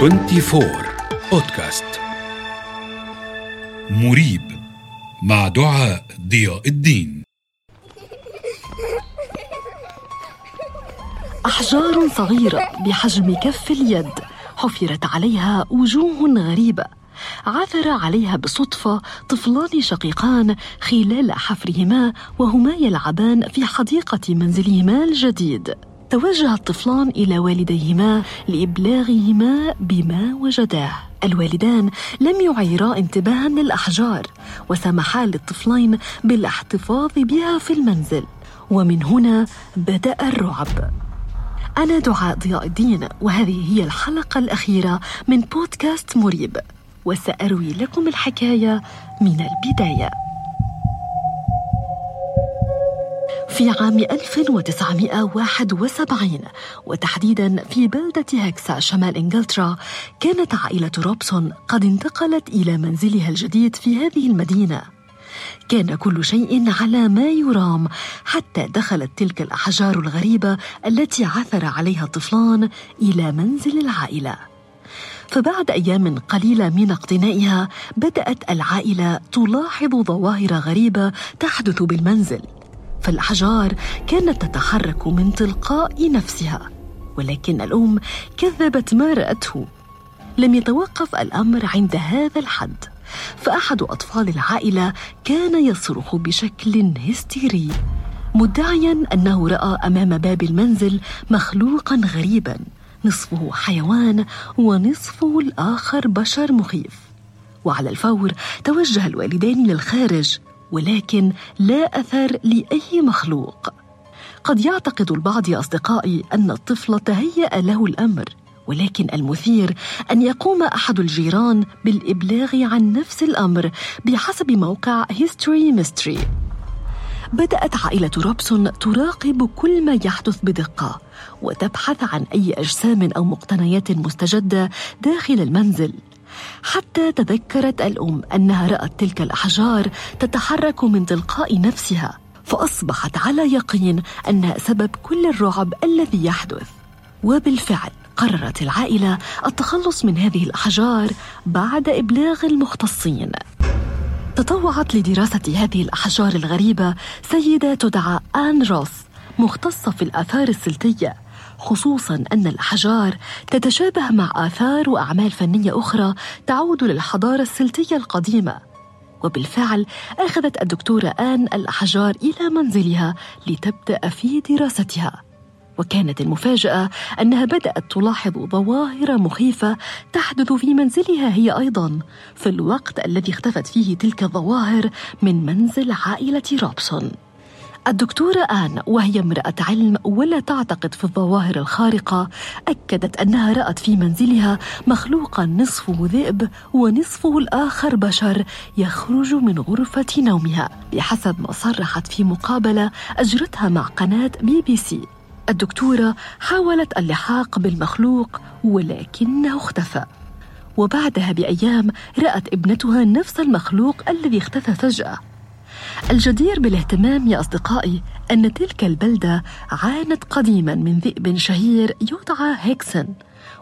24 بودكاست مريب مع دعاء ضياء الدين. أحجار صغيرة بحجم كف اليد حفرت عليها وجوه غريبة. عثر عليها بالصدفة طفلان شقيقان خلال حفرهما وهما يلعبان في حديقة منزلهما الجديد. توجه الطفلان إلى والديهما لإبلاغهما بما وجداه الوالدان لم يعيرا انتباها للأحجار وسمحا للطفلين بالاحتفاظ بها في المنزل. ومن هنا بدأ الرعب. أنا دعاء ضياء الدين وهذه هي الحلقة الأخيرة من بودكاست مريب. وسأروي لكم الحكاية من البداية. في عام 1971 وتحديدا في بلدة هكسا شمال إنجلترا كانت عائلة روبسون قد انتقلت إلى منزلها الجديد في هذه المدينة. كان كل شيء على ما يرام حتى دخلت تلك الأحجار الغريبة التي عثر عليها الطفلان إلى منزل العائلة. فبعد أيام قليلة من اقتنائها بدأت العائلة تلاحظ ظواهر غريبة تحدث بالمنزل. فالأحجار كانت تتحرك من تلقاء نفسها ولكن الأم كذبت ما رأته. لم يتوقف الأمر عند هذا الحد فأحد أطفال العائلة كان يصرخ بشكل هستيري مدعيا أنه رأى أمام باب المنزل مخلوقا غريبا نصفه حيوان ونصفه الآخر بشر مخيف. وعلى الفور توجه الوالدان للخارج ولكن لا أثر لأي مخلوق. قد يعتقد البعض يا أصدقائي أن الطفل تهيأ له الأمر ولكن المثير أن يقوم أحد الجيران بالإبلاغ عن نفس الأمر بحسب موقع History Mystery بدأت عائلة روبسون تراقب كل ما يحدث بدقة وتبحث عن أي أجسام أو مقتنيات مستجدة داخل المنزل. حتى تذكرت الأم أنها رأت تلك الأحجار تتحرك من تلقاء نفسها فأصبحت على يقين أنها سبب كل الرعب الذي يحدث. وبالفعل قررت العائلة التخلص من هذه الأحجار بعد إبلاغ المختصين. تطوعت لدراسة هذه الأحجار الغريبة سيدة تدعى آن روس مختصة في الآثار السلتية. خصوصا أن الأحجار تتشابه مع آثار وأعمال فنية أخرى تعود للحضارة السلتية القديمة. وبالفعل أخذت الدكتورة آن الأحجار إلى منزلها لتبدأ في دراستها. وكانت المفاجأة أنها بدأت تلاحظ ظواهر مخيفة تحدث في منزلها هي أيضا في الوقت الذي اختفت فيه تلك الظواهر من منزل عائلة روبسون. الدكتورة آن وهي امرأة علم ولا تعتقد في الظواهر الخارقة أكدت أنها رأت في منزلها مخلوقا نصفه ذئب ونصفه الآخر بشر يخرج من غرفة نومها. بحسب ما صرحت في مقابلة أجرتها مع قناة بي بي سي. الدكتورة حاولت اللحاق بالمخلوق ولكنه اختفى. وبعدها بأيام رأت ابنتها نفس المخلوق الذي اختفى فجأة. الجدير بالاهتمام يا أصدقائي أن تلك البلدة عانت قديما من ذئب شهير يدعى هيكسن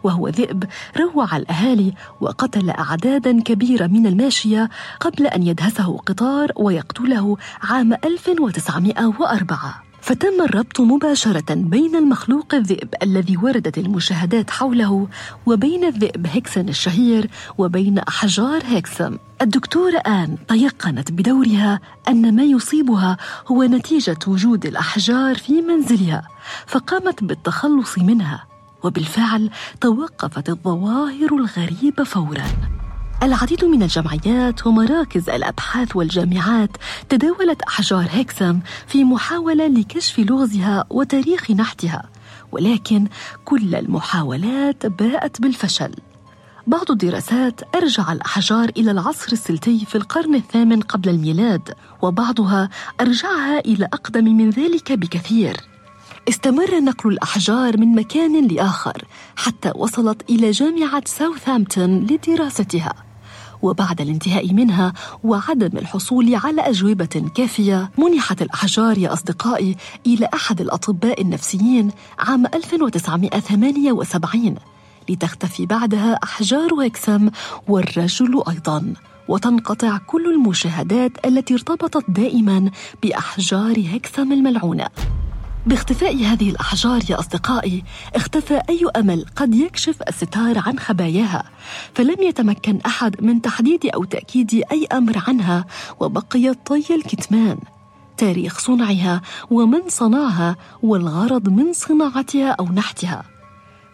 وهو ذئب روع الأهالي وقتل أعدادا كبيرة من الماشية قبل أن يدهسه قطار ويقتله عام 1904 فتم الربط مباشرة بين المخلوق الذئب الذي وردت المشاهدات حوله وبين الذئب هيكسن الشهير وبين أحجار هيكسم. الدكتورة آن تيقنت بدورها أن ما يصيبها هو نتيجة وجود الأحجار في منزلها فقامت بالتخلص منها وبالفعل توقفت الظواهر الغريبة فوراً. العديد من الجمعيات ومراكز الأبحاث والجامعات تداولت أحجار هيكسام في محاولة لكشف لغزها وتاريخ نحتها ولكن كل المحاولات باءت بالفشل. بعض الدراسات أرجع الأحجار إلى العصر السلتي في القرن الثامن قبل الميلاد وبعضها أرجعها إلى أقدم من ذلك بكثير. استمر نقل الأحجار من مكان لآخر حتى وصلت إلى جامعة ساوثهامبتون لدراستها. وبعد الانتهاء منها وعدم الحصول على أجوبة كافية منحت الأحجار يا أصدقائي إلى أحد الأطباء النفسيين عام 1978 لتختفي بعدها أحجار هكسم والرجل أيضاً. وتنقطع كل المشاهدات التي ارتبطت دائما بأحجار هكسم الملعونة. باختفاء هذه الأحجار يا أصدقائي اختفى أي أمل قد يكشف الستار عن خباياها فلم يتمكن أحد من تحديد أو تأكيد أي أمر عنها وبقي طي الكتمان. تاريخ صنعها ومن صنعها والغرض من صناعتها أو نحتها.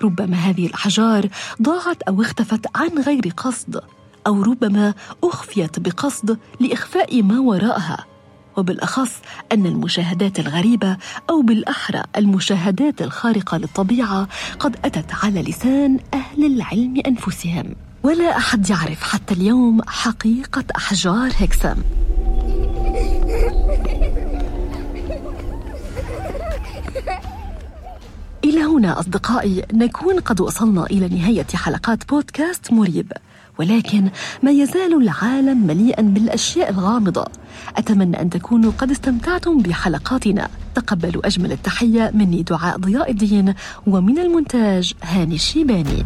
ربما هذه الأحجار ضاعت أو اختفت عن غير قصد أو ربما أخفيت بقصد لإخفاء ما وراءها. وبالأخص أن المشاهدات الغريبة أو بالأحرى المشاهدات الخارقة للطبيعة قد أتت على لسان أهل العلم أنفسهم. ولا أحد يعرف حتى اليوم حقيقة أحجار هكسام إلى هنا أصدقائي نكون قد وصلنا إلى نهاية حلقات بودكاست مريب. ولكن ما يزال العالم مليئا بالأشياء الغامضة. أتمنى أن تكونوا قد استمتعتم بحلقاتنا. تقبلوا أجمل التحية مني دعاء ضياء الدين ومن المونتاج هاني الشيباني.